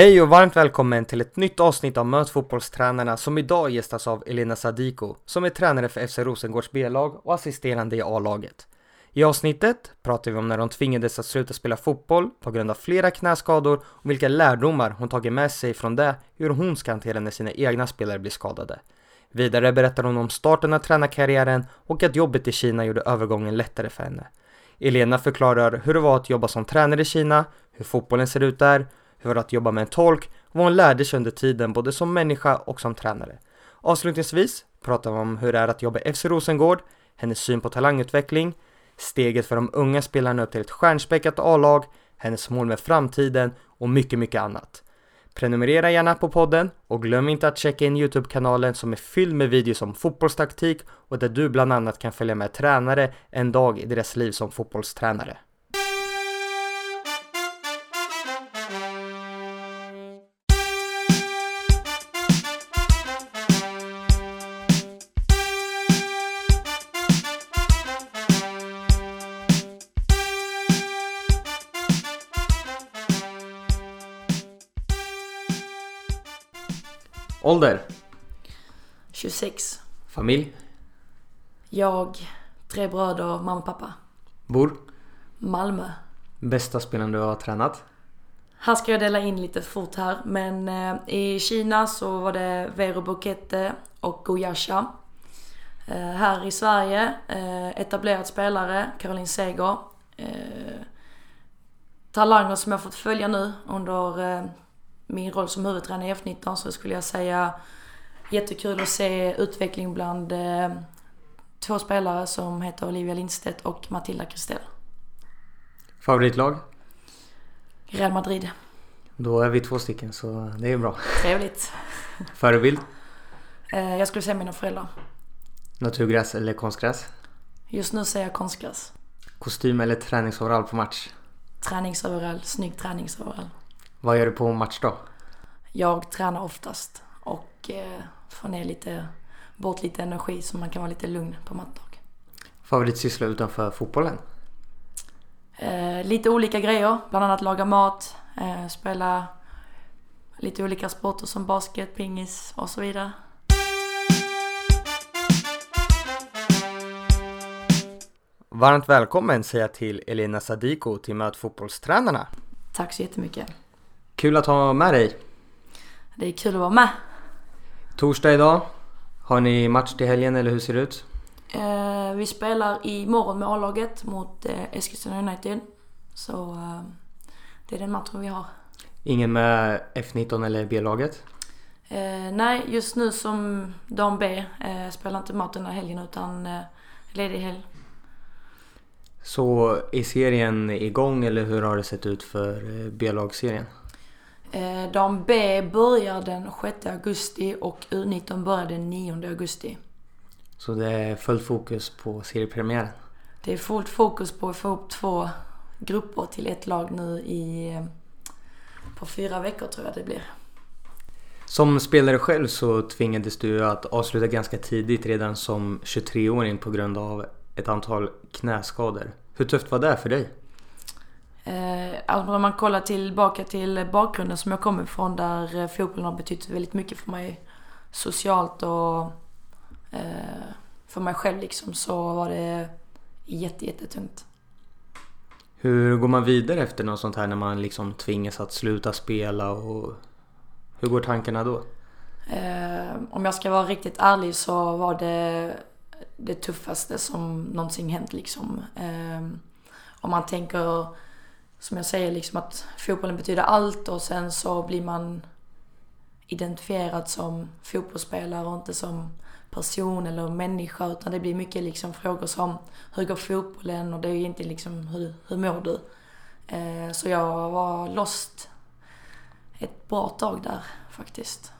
Hej och varmt välkommen till ett nytt avsnitt av Möt fotbollstränarna som idag gästas av Elena Sadiko som är tränare för FC Rosengårds B-lag och assisterande i A-laget. I avsnittet pratar vi om när hon tvingades att sluta spela fotboll på grund av flera knäskador och vilka lärdomar hon tagit med sig från det, hur hon ska hantera när sina egna spelare blir skadade. Vidare berättar hon om starten av tränarkarriären och att jobbet i Kina gjorde övergången lättare för henne. Elena förklarar hur det var att jobba som tränare i Kina, hur fotbollen ser ut där, hur att jobba med en tolk och vad hon lärde sig under tiden både som människa och som tränare. Avslutningsvis pratar vi om hur det är att jobba i FC Rosengård, hennes syn på talangutveckling, steget för de unga spelarna upp till ett stjärnspäckat A-lag, hennes mål med framtiden och mycket, mycket annat. Prenumerera gärna på podden och glöm inte att checka in Youtube-kanalen som är fylld med videos om fotbollstaktik och där du bland annat kan följa med tränare en dag i deras liv som fotbollstränare. Ålder? 26. Familj? Jag, tre bröder, mamma och pappa. Bor? Malmö. Bästa spelaren du har tränat? Här ska jag dela in lite fort här. Men eh, i Kina så var det Vero Bukete och Goyasha. Eh, här i Sverige, eh, etablerad spelare, Caroline Seger. Talanger som jag fått följa nu under min roll som huvudtränare i F19 så skulle jag säga jättekul att se utveckling bland eh, två spelare som heter Olivia Lindstedt och Matilda Kristel. Favoritlag? Real Madrid. Då är vi två stycken så det är bra. Trevligt. Förebild? Eh, jag skulle säga mina föräldrar. Naturgräs eller konstgräs? Just nu säger jag konstgräs. Kostym eller träningsoverall på match? Träningsoverall, snygg träningsoverall. Vad gör du på match då? Jag tränar oftast och eh, får ner lite, bort lite energi så man kan vara lite lugn på matdag. Favoritsyssla utanför fotbollen? Eh, lite olika grejer, bland annat laga mat, eh, spela lite olika sporter som basket, pingis och så vidare. Varmt välkommen säger jag till Elena Sadiko till Möt fotbollstränarna. Tack så jättemycket. Kul att ha med dig. Det är kul att vara med. Torsdag idag. Har ni match till helgen eller hur ser det ut? Eh, vi spelar imorgon med A-laget mot eh, Eskilstuna United. Så eh, det är den matchen vi har. Ingen med F19 eller B-laget? Eh, nej, just nu som dam B eh, spelar inte matchen den här helgen utan eh, ledig helg. Så är serien igång eller hur har det sett ut för eh, B-lagsserien? Eh, dam B börjar den 6 augusti och U19 börjar den 9 augusti. Så det är fullt fokus på seriepremiären? Det är fullt fokus på att få upp två grupper till ett lag nu i eh, på fyra veckor tror jag det blir. Som spelare själv så tvingades du att avsluta ganska tidigt redan som 23-åring på grund av ett antal knäskador. Hur tufft var det för dig? Eh, om man kollar tillbaka till bakgrunden som jag kommer ifrån där eh, fotbollen har betytt väldigt mycket för mig socialt och eh, för mig själv liksom så var det jätte, jättetungt. Hur går man vidare efter något sånt här när man liksom tvingas att sluta spela och hur går tankarna då? Eh, om jag ska vara riktigt ärlig så var det det tuffaste som någonsin hänt liksom. Eh, om man tänker, som jag säger, liksom att fotbollen betyder allt och sen så blir man identifierad som fotbollsspelare och inte som person eller människa utan det blir mycket liksom frågor som hur går fotbollen och det är inte liksom hur, hur mår du? Eh, så jag var lost ett bra tag där faktiskt.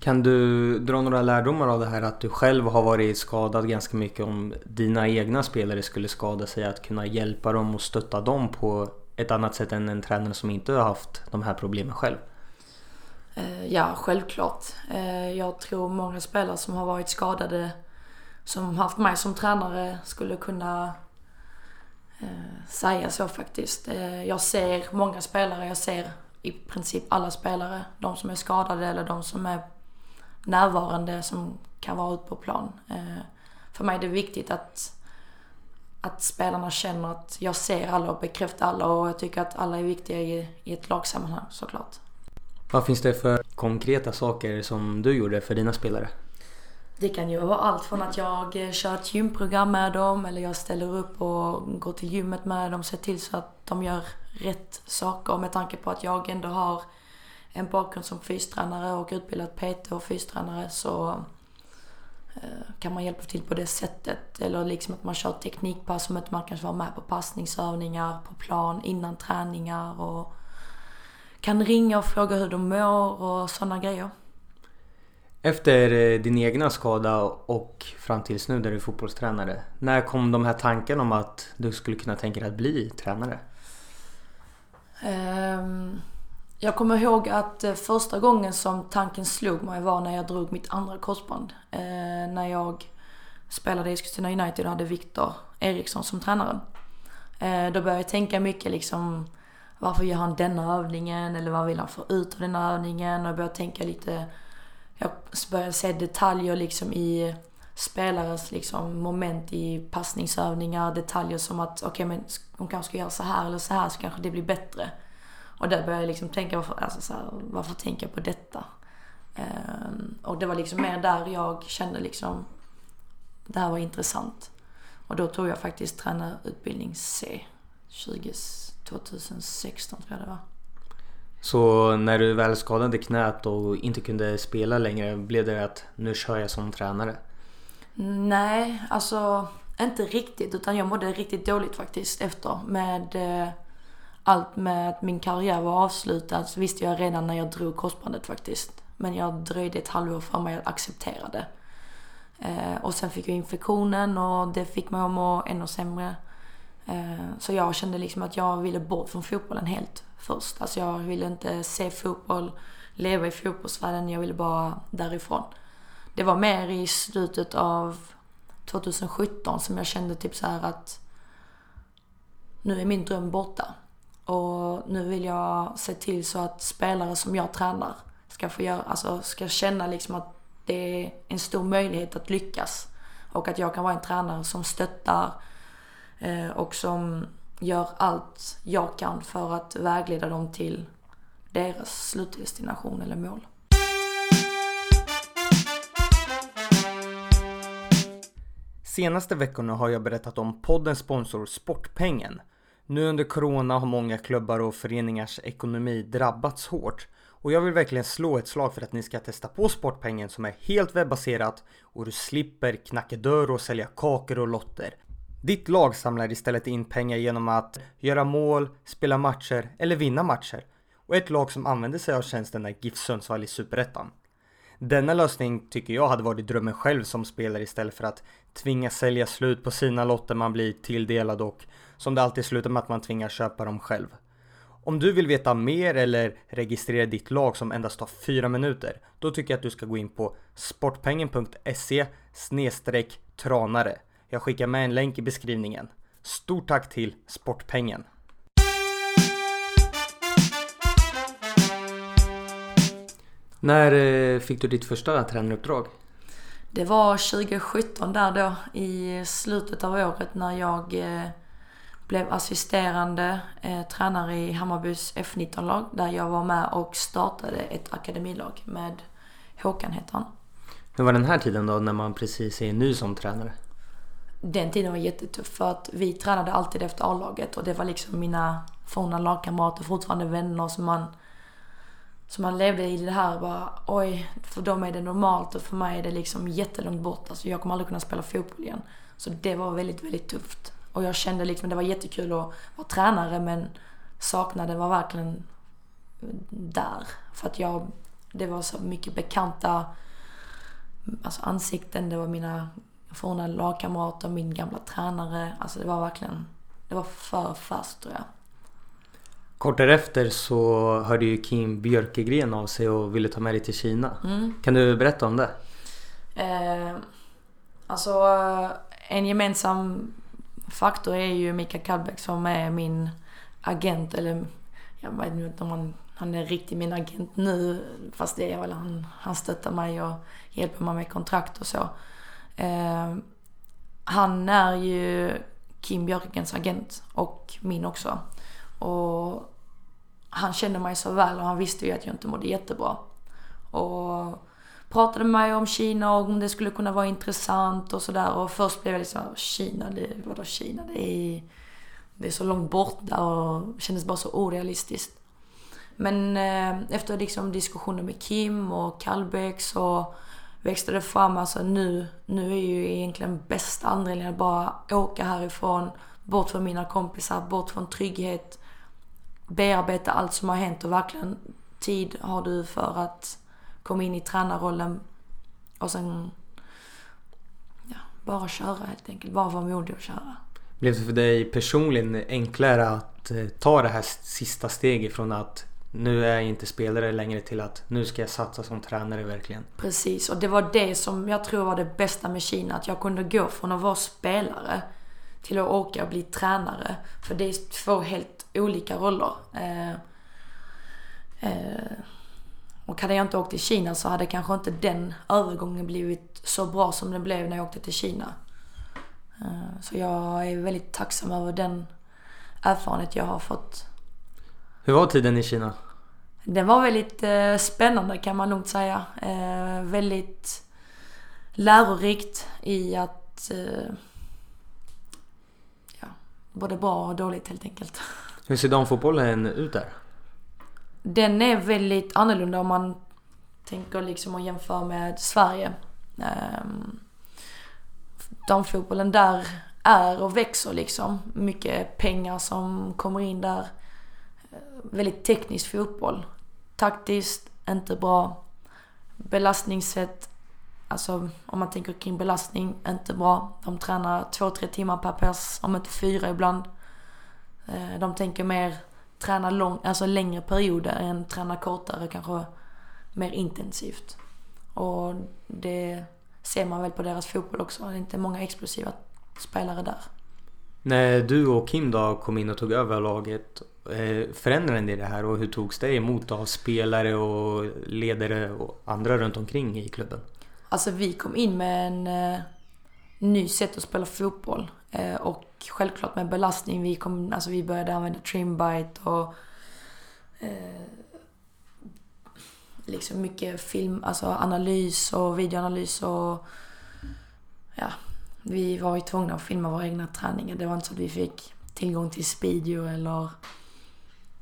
Kan du dra några lärdomar av det här att du själv har varit skadad ganska mycket om dina egna spelare skulle skada sig? Att kunna hjälpa dem och stötta dem på ett annat sätt än en tränare som inte har haft de här problemen själv? Eh, ja, självklart. Eh, jag tror många spelare som har varit skadade som haft mig som tränare skulle kunna eh, säga så faktiskt. Jag ser många spelare, jag ser i princip alla spelare. De som är skadade eller de som är närvarande som kan vara ute på plan. För mig är det viktigt att, att spelarna känner att jag ser alla och bekräftar alla och jag tycker att alla är viktiga i, i ett lagsammanhang såklart. Vad finns det för konkreta saker som du gjorde för dina spelare? Det kan ju vara allt från att jag eh, kör ett gymprogram med dem eller jag ställer upp och går till gymmet med dem, ser till så att de gör rätt saker med tanke på att jag ändå har en bakgrund som fystränare och utbildad PT och fystränare så kan man hjälpa till på det sättet. Eller liksom att man kör teknikpass som att man kanske vara med på passningsövningar på plan innan träningar och kan ringa och fråga hur de mår och sådana grejer. Efter eh, din egna skada och fram tills nu där du är fotbollstränare. När kom de här tankarna om att du skulle kunna tänka dig att bli tränare? Um, jag kommer ihåg att eh, första gången som tanken slog mig var när jag drog mitt andra korsband. Eh, när jag spelade i Eskilstuna United och hade Viktor Eriksson som tränare. Eh, då började jag tänka mycket liksom varför gör han denna övningen eller vad vill han få ut av denna övningen? Och jag började tänka lite jag började se detaljer liksom i spelares liksom moment i passningsövningar, detaljer som att okej okay, men de kanske ska göra så här eller så här så kanske det blir bättre. Och där började jag liksom tänka, varför, alltså så här, varför tänker jag på detta? Um, och det var liksom mer där jag kände liksom, det här var intressant. Och då tog jag faktiskt tränarutbildning C, 20, 2016 tror jag det var. Så när du väl skadade knät och inte kunde spela längre, blev det att nu kör jag som tränare? Nej, alltså inte riktigt. Utan jag mådde riktigt dåligt faktiskt efter. Med eh, allt med att min karriär var avslutad så visste jag redan när jag drog korsbandet faktiskt. Men jag dröjde ett halvår för mig att acceptera det. Eh, och sen fick jag infektionen och det fick mig att må ännu sämre. Eh, så jag kände liksom att jag ville bort från fotbollen helt först. Alltså jag ville inte se fotboll, leva i fotbollsvärlden, jag ville bara därifrån. Det var mer i slutet av 2017 som jag kände typ så att nu är min dröm borta. Och nu vill jag se till så att spelare som jag tränar ska få göra, alltså ska känna liksom att det är en stor möjlighet att lyckas. Och att jag kan vara en tränare som stöttar eh, och som gör allt jag kan för att vägleda dem till deras slutdestination eller mål. Senaste veckorna har jag berättat om poddens sponsor Sportpengen. Nu under Corona har många klubbar och föreningars ekonomi drabbats hårt och jag vill verkligen slå ett slag för att ni ska testa på Sportpengen som är helt webbaserat och du slipper knacka dörr och sälja kakor och lotter. Ditt lag samlar istället in pengar genom att göra mål, spela matcher eller vinna matcher. Och ett lag som använder sig av tjänsten är GIF Sundsvall i Superettan. Denna lösning tycker jag hade varit drömmen själv som spelare istället för att tvingas sälja slut på sina lotter man blir tilldelad och som det alltid slutar med att man tvingas köpa dem själv. Om du vill veta mer eller registrera ditt lag som endast tar 4 minuter, då tycker jag att du ska gå in på sportpengen.se tranare. Jag skickar med en länk i beskrivningen. Stort tack till Sportpengen! När eh, fick du ditt första tränaruppdrag? Det var 2017 där då i slutet av året när jag eh, blev assisterande eh, tränare i Hammarbys F19-lag där jag var med och startade ett akademilag med Håkan heter han. Hur var den här tiden då när man precis är ny som tränare? den tiden var jättetuff för att vi tränade alltid efter A-laget och det var liksom mina forna lagkamrater, fortfarande vänner som man så man levde i det här bara, oj, för dem är det normalt och för mig är det liksom jättelångt bort. Alltså jag kommer aldrig kunna spela fotboll igen. Så det var väldigt, väldigt tufft. Och jag kände liksom, det var jättekul att vara tränare men saknaden var verkligen där. För att jag, det var så mycket bekanta alltså ansikten, det var mina forna lagkamrater, min gamla tränare. Alltså det var verkligen, det var för fast tror jag. Kort därefter så hörde ju Kim Björkegren av sig och ville ta med dig till Kina. Mm. Kan du berätta om det? Eh, alltså en gemensam faktor är ju Mikael Kallbäck som är min agent eller jag vet inte om han, han är riktigt min agent nu. Fast det är väl han, han stöttar mig och hjälper mig med kontrakt och så. Eh, han är ju Kim Björkens agent och min också. Och han kände mig så väl och han visste ju att jag inte mådde jättebra. Och pratade med mig om Kina och om det skulle kunna vara intressant och sådär. Och först blev jag liksom, Kina, det, vadå Kina? Det är, det är så långt borta och kändes bara så orealistiskt. Men eh, efter liksom diskussioner med Kim och Kallbäck så växte det fram, alltså nu, nu är ju egentligen bästa anledningen att bara åka härifrån, bort från mina kompisar, bort från trygghet, bearbeta allt som har hänt och verkligen tid har du för att komma in i tränarrollen och sen ja, bara köra helt enkelt. Bara vara modig och köra. Blev det för dig personligen enklare att eh, ta det här sista steget från att nu är jag inte spelare längre till att nu ska jag satsa som tränare verkligen. Precis, och det var det som jag tror var det bästa med Kina. Att jag kunde gå från att vara spelare till att åka och bli tränare. För det är två helt olika roller. Eh, eh, och hade jag inte åkt till Kina så hade kanske inte den övergången blivit så bra som den blev när jag åkte till Kina. Eh, så jag är väldigt tacksam över den erfarenhet jag har fått. Hur var tiden i Kina? Den var väldigt eh, spännande kan man nog säga. Eh, väldigt lärorikt i att ja, både bra och dåligt helt enkelt. Hur ser damfotbollen ut där? Den är väldigt annorlunda om man tänker liksom och jämför med Sverige. Um, damfotbollen där är och växer liksom. Mycket pengar som kommer in där. Ehm, väldigt teknisk fotboll. Taktiskt, inte bra. Belastningssätt, alltså om man tänker kring belastning, inte bra. De tränar två, tre timmar per pass, om inte fyra ibland. Ehm, de tänker mer träna lång, alltså längre perioder än träna kortare, kanske mer intensivt. Och det ser man väl på deras fotboll också. Det är inte många explosiva spelare där. När du och Kim då kom in och tog över laget, eh, förändrade ni det här och hur togs det emot av spelare och ledare och andra runt omkring i klubben? Alltså vi kom in med en eh, ny sätt att spela fotboll. Eh, och självklart med belastning. Vi, kom, alltså vi började använda trimbite och eh, liksom mycket film, alltså analys och videoanalys och ja, vi var ju tvungna att filma våra egna träningar. Det var inte så att vi fick tillgång till Speedio eller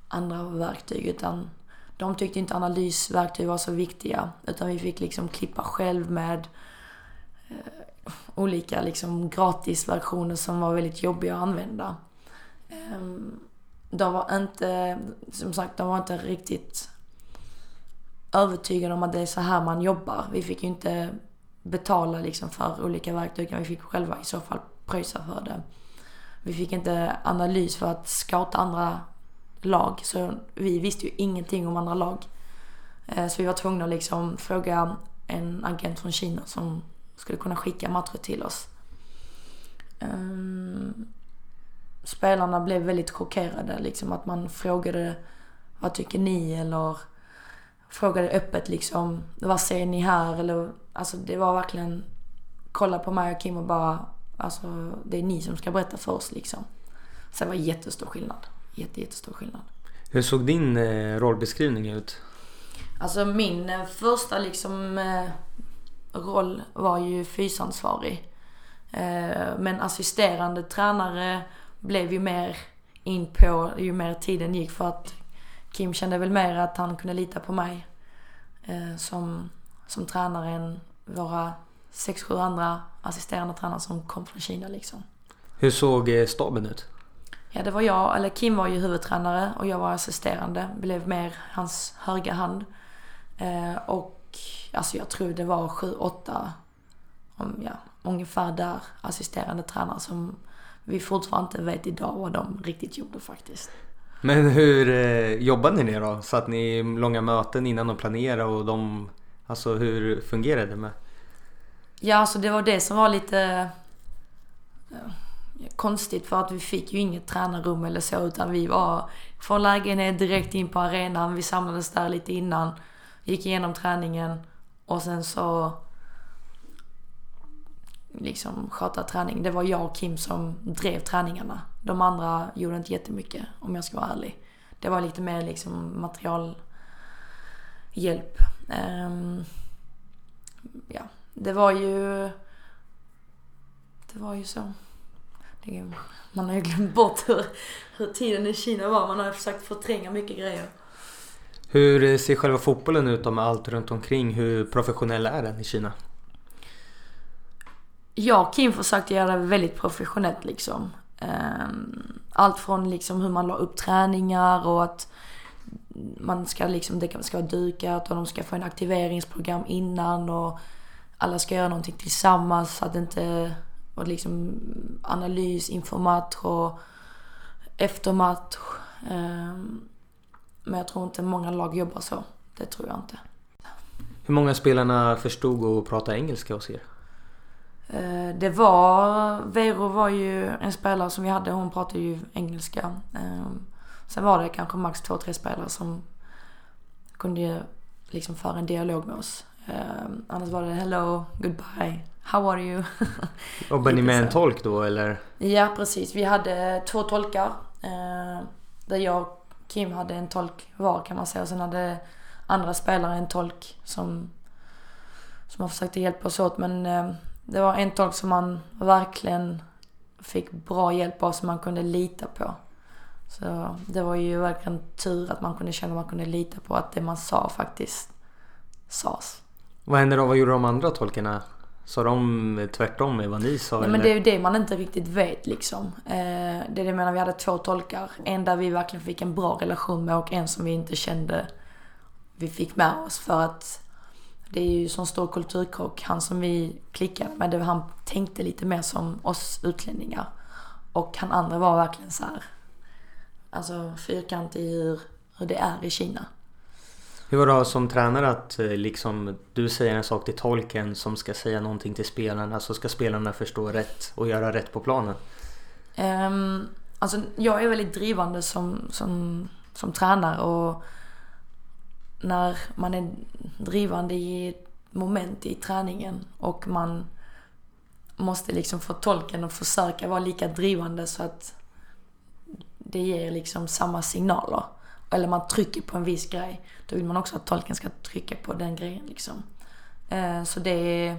andra verktyg utan de tyckte inte analysverktyg var så viktiga utan vi fick liksom klippa själv med eh, olika liksom gratisversioner som var väldigt jobbiga att använda. Ehm, de var inte, som sagt, de var inte riktigt övertygade om att det är så här man jobbar. Vi fick ju inte betala liksom för olika verktyg, utan vi fick själva i så fall pröjsa för det. Vi fick inte analys för att scouta andra lag, så vi visste ju ingenting om andra lag. Ehm, så vi var tvungna att liksom fråga en agent från Kina som skulle kunna skicka matcher till oss. Um, spelarna blev väldigt chockerade, liksom att man frågade vad tycker ni eller frågade öppet liksom vad säger ni här eller alltså det var verkligen kolla på mig och Kim och bara alltså det är ni som ska berätta för oss liksom. Så det var jättestor skillnad. Jätte, jättestor skillnad. Hur såg din eh, rollbeskrivning ut? Alltså min eh, första liksom eh, roll var ju fysansvarig. Eh, men assisterande tränare blev ju mer in på ju mer tiden gick för att Kim kände väl mer att han kunde lita på mig eh, som, som tränare än våra sex, sju andra assisterande tränare som kom från Kina liksom. Hur såg eh, staben ut? Ja, det var jag, eller Kim var ju huvudtränare och jag var assisterande. Blev mer hans höga hand. och alltså jag tror det var sju, åtta, ja, ungefär där assisterande tränare som vi fortfarande inte vet idag vad de riktigt gjorde faktiskt. Men hur eh, jobbade ni då? Satt ni i långa möten innan de planerade och de... Alltså hur fungerade det med? Ja, alltså det var det som var lite ja, konstigt för att vi fick ju inget tränarrum eller så utan vi var från lägenhet direkt in på arenan. Vi samlades där lite innan. Gick igenom träningen. Och sen så liksom sköta träning. Det var jag och Kim som drev träningarna. De andra gjorde inte jättemycket om jag ska vara ärlig. Det var lite mer liksom materialhjälp. Um, ja, det var ju... Det var ju så. Det, man har ju glömt bort hur, hur tiden i Kina var. Man har ju försökt förtränga mycket grejer. Hur ser själva fotbollen ut med allt runt omkring? Hur professionell är den i Kina? Jag och Kim försökte göra det väldigt professionellt liksom. Ehm, allt från liksom hur man la upp träningar och att man ska liksom, det ska vara dukat och de ska få en aktiveringsprogram innan och alla ska göra någonting tillsammans så att det inte och liksom analys inför match och efter match. Ehm, men jag tror inte många lag jobbar så. Det tror jag inte. Hur många spelarna förstod och pratade engelska hos er? Eh, det var, Vero var ju en spelare som vi hade, hon pratade ju engelska. Ehm, sen var det kanske max två, tre spelare som kunde liksom föra en dialog med oss. Ehm, annars var det hello, goodbye, how are you? Jobbade ni med en tolk då eller? Ja precis, vi hade två tolkar. Ehm, där jag Kim hade en tolk var kan man säga. Och sen hade andra spelare en tolk som, som försökte hjälpa oss åt. Men eh, det var en tolk som man verkligen fick bra hjälp av som man kunde lita på. Så det var ju verkligen tur att man kunde känna att man kunde lita på att det man sa faktiskt sades. Vad hände då? Vad gjorde de andra tolkarna? Sa de tvärtom vad ni sa? Nej, men det är ju det man inte riktigt vet liksom. Eh, det är det jag menar, vi hade två tolkar. En där vi verkligen fick en bra relation med och en som vi inte kände vi fick med oss för att det är ju sån stor kulturkrock. Han som vi klickade med, det, han tänkte lite mer som oss utlänningar. Och han andra var verkligen så här, alltså fyrkantig i hur, hur det är i Kina. Hur var det som tränare att eh, liksom du säger en sak till tolken som ska säga någonting till spelarna så ska spelarna förstå rätt och göra rätt på planen? Um, alltså jag är väldigt drivande som, som, som tränare och när man är drivande i ett moment i träningen och man måste liksom få tolken att försöka vara lika drivande så att det ger liksom samma signaler. Eller man trycker på en viss grej. Då vill man också att tolken ska trycka på den grejen liksom. Eh, så det,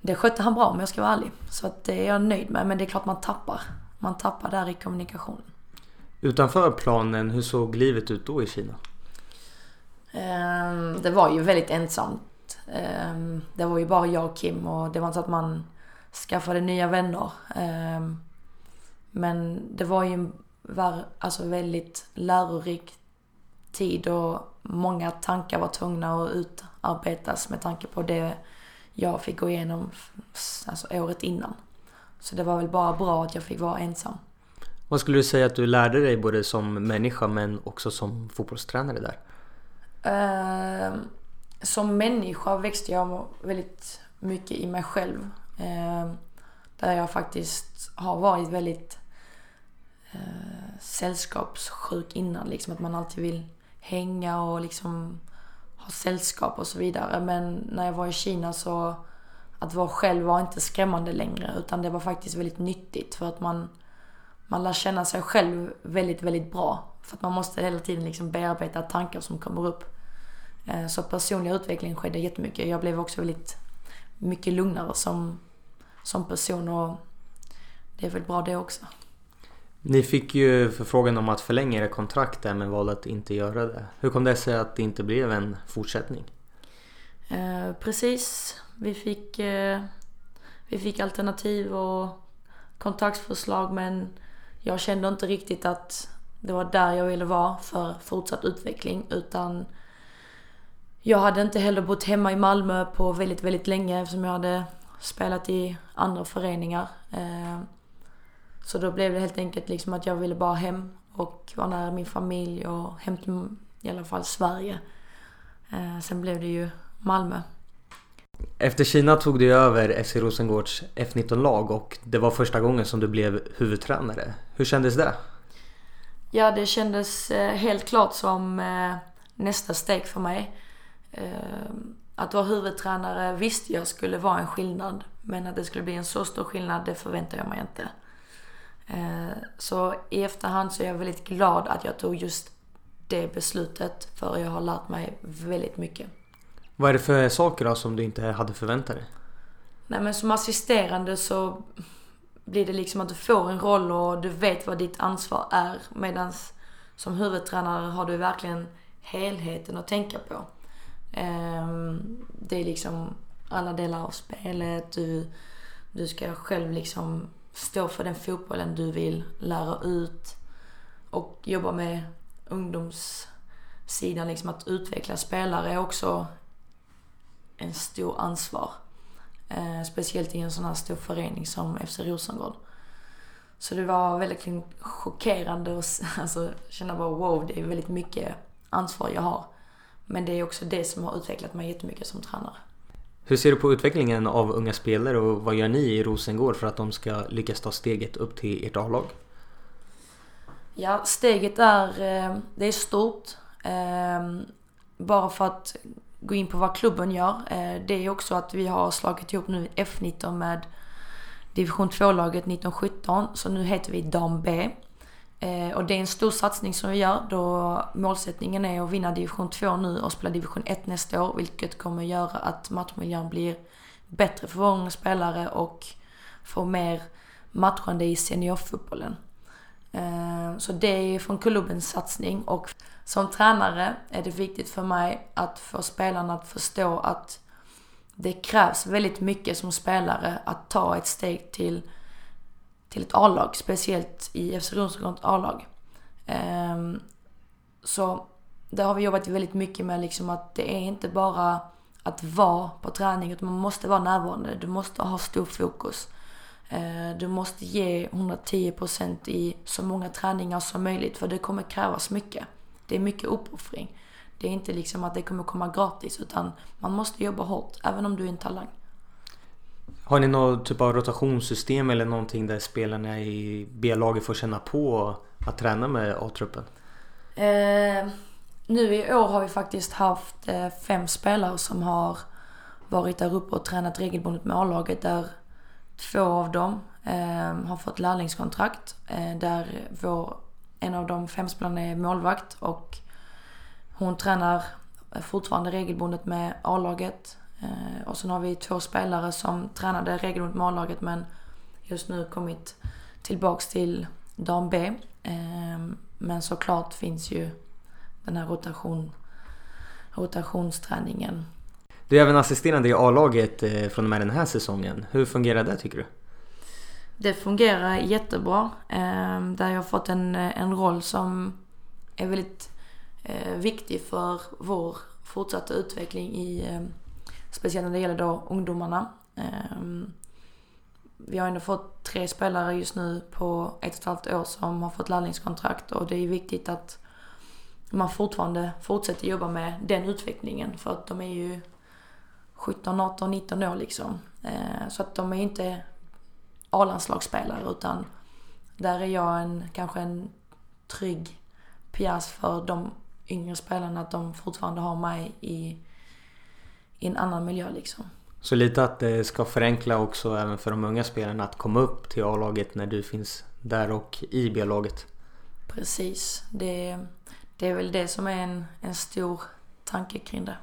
det skötte han bra om jag ska vara ärlig. Så att det är jag nöjd med. Men det är klart man tappar. Man tappar där i kommunikationen. Utanför planen, hur såg livet ut då i Kina? Ehm, det var ju väldigt ensamt. Ehm, det var ju bara jag och Kim och det var inte så att man skaffade nya vänner. Ehm, men det var ju en alltså väldigt lärorik tid och många tankar var tvungna att utarbetas med tanke på det jag fick gå igenom alltså året innan. Så det var väl bara bra att jag fick vara ensam. Vad skulle du säga att du lärde dig både som människa men också som fotbollstränare där? Eh, som människa växte jag väldigt mycket i mig själv. Eh, där jag faktiskt har varit väldigt eh, sällskapssjuk innan. Liksom att man alltid vill hänga och liksom ha sällskap och så vidare. Men när jag var i Kina så att vara själv var inte skrämmande längre utan det var faktiskt väldigt nyttigt för att man, man lär känna sig själv väldigt, väldigt bra. För att man måste hela tiden liksom bearbeta tankar som kommer upp. Eh, så personlig utveckling skedde jättemycket. Jag blev också väldigt mycket lugnare som, som person och det är väl bra det också. Ni fick ju förfrågan om att förlänga era kontrakt där men valde att inte göra det. Hur kom det sig att det inte blev en fortsättning? Eh, precis. Vi fick, eh, vi fick alternativ och kontraktsförslag men jag kände inte riktigt att det var där jag ville vara för fortsatt utveckling utan jag hade inte heller bott hemma i Malmö på väldigt, väldigt länge eftersom jag hade spelat i andra föreningar. Eh, så då blev det helt enkelt liksom att jag ville bara hem och vara nära min familj och hem till i alla fall Sverige. Eh, sen blev det ju Malmö. Efter Kina tog du över FC Rosengårds F19-lag och det var första gången som du blev huvudtränare. Hur kändes det? Ja, det kändes eh, helt klart som eh, nästa steg för mig. Eh, att vara huvudtränare visste jag skulle vara en skillnad. Men att det skulle bli en så stor skillnad, det förväntade jag mig inte. Så i efterhand så är jag väldigt glad att jag tog just det beslutet. För jag har lärt mig väldigt mycket. Vad är det för saker då som du inte hade förväntat dig? Nej men som assisterande så blir det liksom att du får en roll och du vet vad ditt ansvar är. Medan som huvudtränare har du verkligen helheten att tänka på. Ehm, det är liksom alla delar av spelet. Du, du ska själv liksom stå för den fotbollen du vill lära ut. Och jobba med ungdomssidan, liksom att utveckla spelare är också en stor ansvar. Eh, speciellt i en sån här stor förening som FC Rosengård. Så det var väldigt chockerande att alltså, känna bara wow, det är väldigt mycket ansvar jag har. Men det är också det som har utvecklat mig jättemycket som tränare. Hur ser du på utvecklingen av unga spelare och vad gör ni i Rosengård för att de ska lyckas ta steget upp till ert A-lag? Ja, steget är, eh, det är stort. Eh, bara för att gå in på vad klubben gör. Eh, det är också att vi har slagit ihop nu F19 med division 2-laget 1917. Så nu heter vi Dam B. Eh, och det är en stor satsning som vi gör då målsättningen är att vinna division 2 nu och spela division 1 nästa år. Vilket kommer göra att matchmiljön blir bättre för våra unga spelare och få mer matchande i seniorfotbollen. Eh, så det är från klubbens satsning och som tränare är det viktigt för mig att få spelarna att förstå att det krävs väldigt mycket som spelare att ta ett steg till, till ett A-lag, speciellt i FC Rosengårds A-lag. Ehm, så där har vi jobbat väldigt mycket med liksom att det är inte bara att vara på träning utan man måste vara närvarande. Du måste ha stor fokus. Ehm, du måste ge 110% i så många träningar som möjligt för det kommer krävas mycket. Det är mycket uppoffring. Det är inte liksom att det kommer komma gratis utan man måste jobba hårt även om du är en talang. Har ni någon typ av rotationssystem eller någonting där spelarna i B-laget får känna på att träna med A-truppen? Eh, nu i år har vi faktiskt haft eh, fem spelare som har varit där uppe och tränat regelbundet med A-laget där två av dem eh, har fått lärlingskontrakt. Eh, där vår en av de fem spelarna är målvakt och hon tränar fortfarande regelbundet med A-laget. Eh, och sen har vi två spelare som tränade regelbundet med A-laget men just nu kommit tillbaks till dam B. Eh, men såklart finns ju den här rotation, rotationsträningen. Du är även assisterande i A-laget eh, från och med den här säsongen. Hur fungerar det tycker du? Det fungerar jättebra. Ehm, där jag har fått en, en roll som är väldigt eh, viktig för vår fortsatta utveckling i, ehm, speciellt när det gäller då ungdomarna. Ehm, vi har ändå fått tre spelare just nu på ett och ett halvt år som har fått lärlingskontrakt och det är viktigt att man fortfarande fortsätter jobba med den utvecklingen för att de är ju 17, 18, 19 år liksom. Ehm, så att de är inte A-landslagsspelare utan där är jag en, kanske en trygg pjäs för de yngre spelarna att de fortfarande har mig i, i en annan miljö liksom. Så lite att det ska förenkla också även för de unga spelarna att komma upp till A-laget när du finns där och i B-laget? Precis. Det, det är väl det som är en, en stor tanke kring det.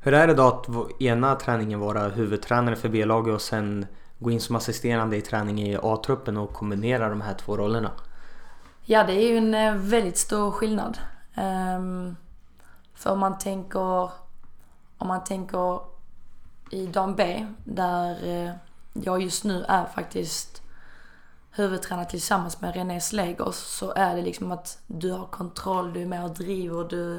Hur är det då att ena träningen vara huvudtränare för B-laget och sen gå in som assisterande i träning i A-truppen och kombinera de här två rollerna? Ja, det är ju en eh, väldigt stor skillnad. Um, för om man tänker, om man tänker i dam B, där eh, jag just nu är faktiskt huvudtränare tillsammans med René Slegos så är det liksom att du har kontroll, du är med och driver, du...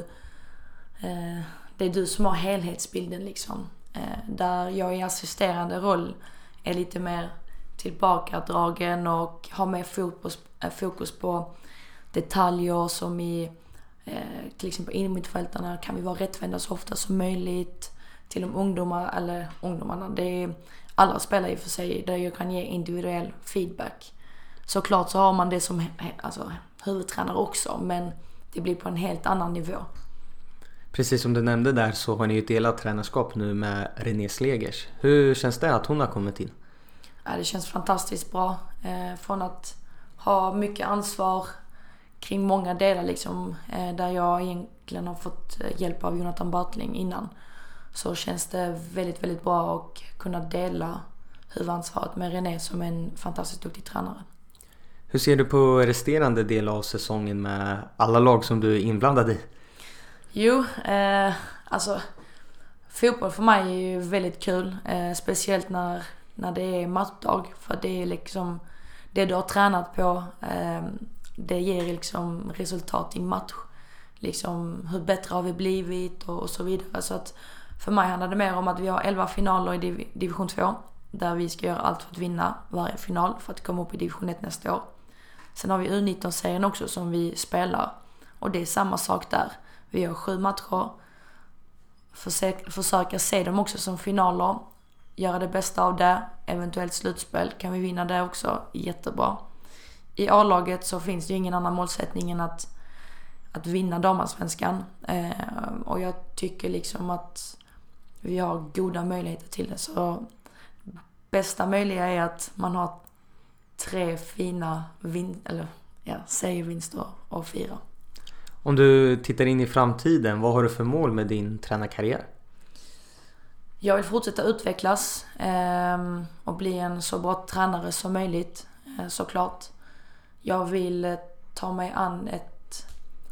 Eh, det är du som har helhetsbilden liksom. Eh, där jag i assisterande roll är lite mer tillbakadragen och har mer fokus, eh, fokus på detaljer som i eh, till exempel innermittfältarna kan vi vara rättvända så ofta som möjligt. Till de ungdomar, eller ungdomarna, det är alla spelare i och för sig där jag kan ge individuell feedback. såklart så har man det som alltså, huvudtränare också men det blir på en helt annan nivå. Precis som du nämnde där så har ni ju delat tränarskap nu med René Slegers. Hur känns det att hon har kommit in? Ja, det känns fantastiskt bra. Eh, från att ha mycket ansvar kring många delar liksom, eh, där jag egentligen har fått eh, hjälp av Jonathan Bartling innan. Så känns det väldigt, väldigt bra att kunna dela huvudansvaret med René som är en fantastiskt duktig tränare. Hur ser du på resterande del av säsongen med alla lag som du är inblandad i? Jo, eh, alltså fotboll för mig är ju väldigt kul. Eh, speciellt när, när det är matchdag. För det är liksom det du har tränat på. Eh, det ger liksom resultat i match. Liksom hur bättre har vi blivit och, och så vidare. Så att för mig handlar det mer om att vi har 11 finaler i div division 2. Där vi ska göra allt för att vinna varje final för att komma upp i division 1 nästa år. Sen har vi U19-serien också som vi spelar. Och det är samma sak där. Vi har sju matcher. Försök, försöka se dem också som finaler. Göra det bästa av det. Eventuellt slutspel. Kan vi vinna det också, jättebra. I A-laget så finns det ju ingen annan målsättning än att, att vinna damallsvenskan. Eh, och jag tycker liksom att vi har goda möjligheter till det. Så bästa möjliga är att man har tre fina vin eller, ja, serievinster att fira. Om du tittar in i framtiden, vad har du för mål med din tränarkarriär? Jag vill fortsätta utvecklas eh, och bli en så bra tränare som möjligt eh, såklart. Jag vill eh, ta mig an ett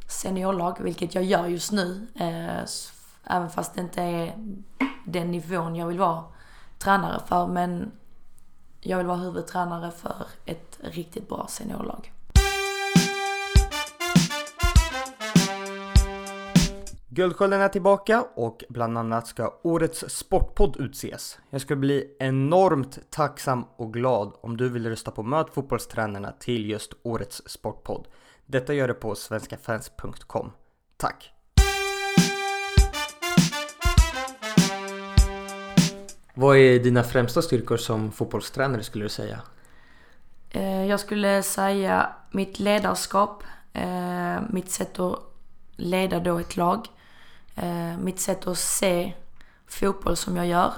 seniorlag, vilket jag gör just nu. Eh, även fast det inte är den nivån jag vill vara tränare för. Men jag vill vara huvudtränare för ett riktigt bra seniorlag. Guldskölden är tillbaka och bland annat ska årets sportpodd utses. Jag skulle bli enormt tacksam och glad om du vill rösta på Möt fotbollstränarna till just årets sportpodd. Detta gör du på svenskafans.com. Tack! Vad är dina främsta styrkor som fotbollstränare skulle du säga? Eh, jag skulle säga mitt ledarskap, eh, mitt sätt att leda då ett lag, mitt sätt att se fotboll som jag gör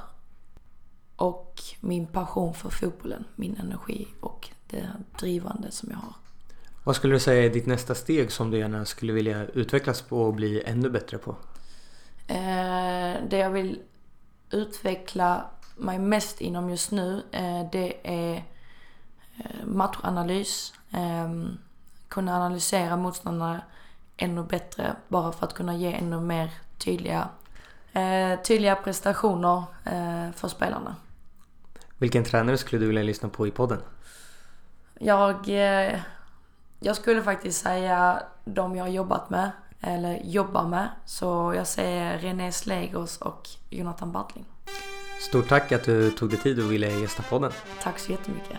och min passion för fotbollen, min energi och det drivande som jag har. Vad skulle du säga är ditt nästa steg som du gärna skulle vilja utvecklas på och bli ännu bättre på? Det jag vill utveckla mig mest inom just nu, det är matchanalys. Kunna analysera motståndare ännu bättre bara för att kunna ge ännu mer tydliga, eh, tydliga prestationer eh, för spelarna. Vilken tränare skulle du vilja lyssna på i podden? Jag, eh, jag skulle faktiskt säga de jag har jobbat med, eller jobbar med. Så jag säger René Slegers och Jonathan Bartling. Stort tack att du tog dig tid och ville gästa podden. Tack så jättemycket.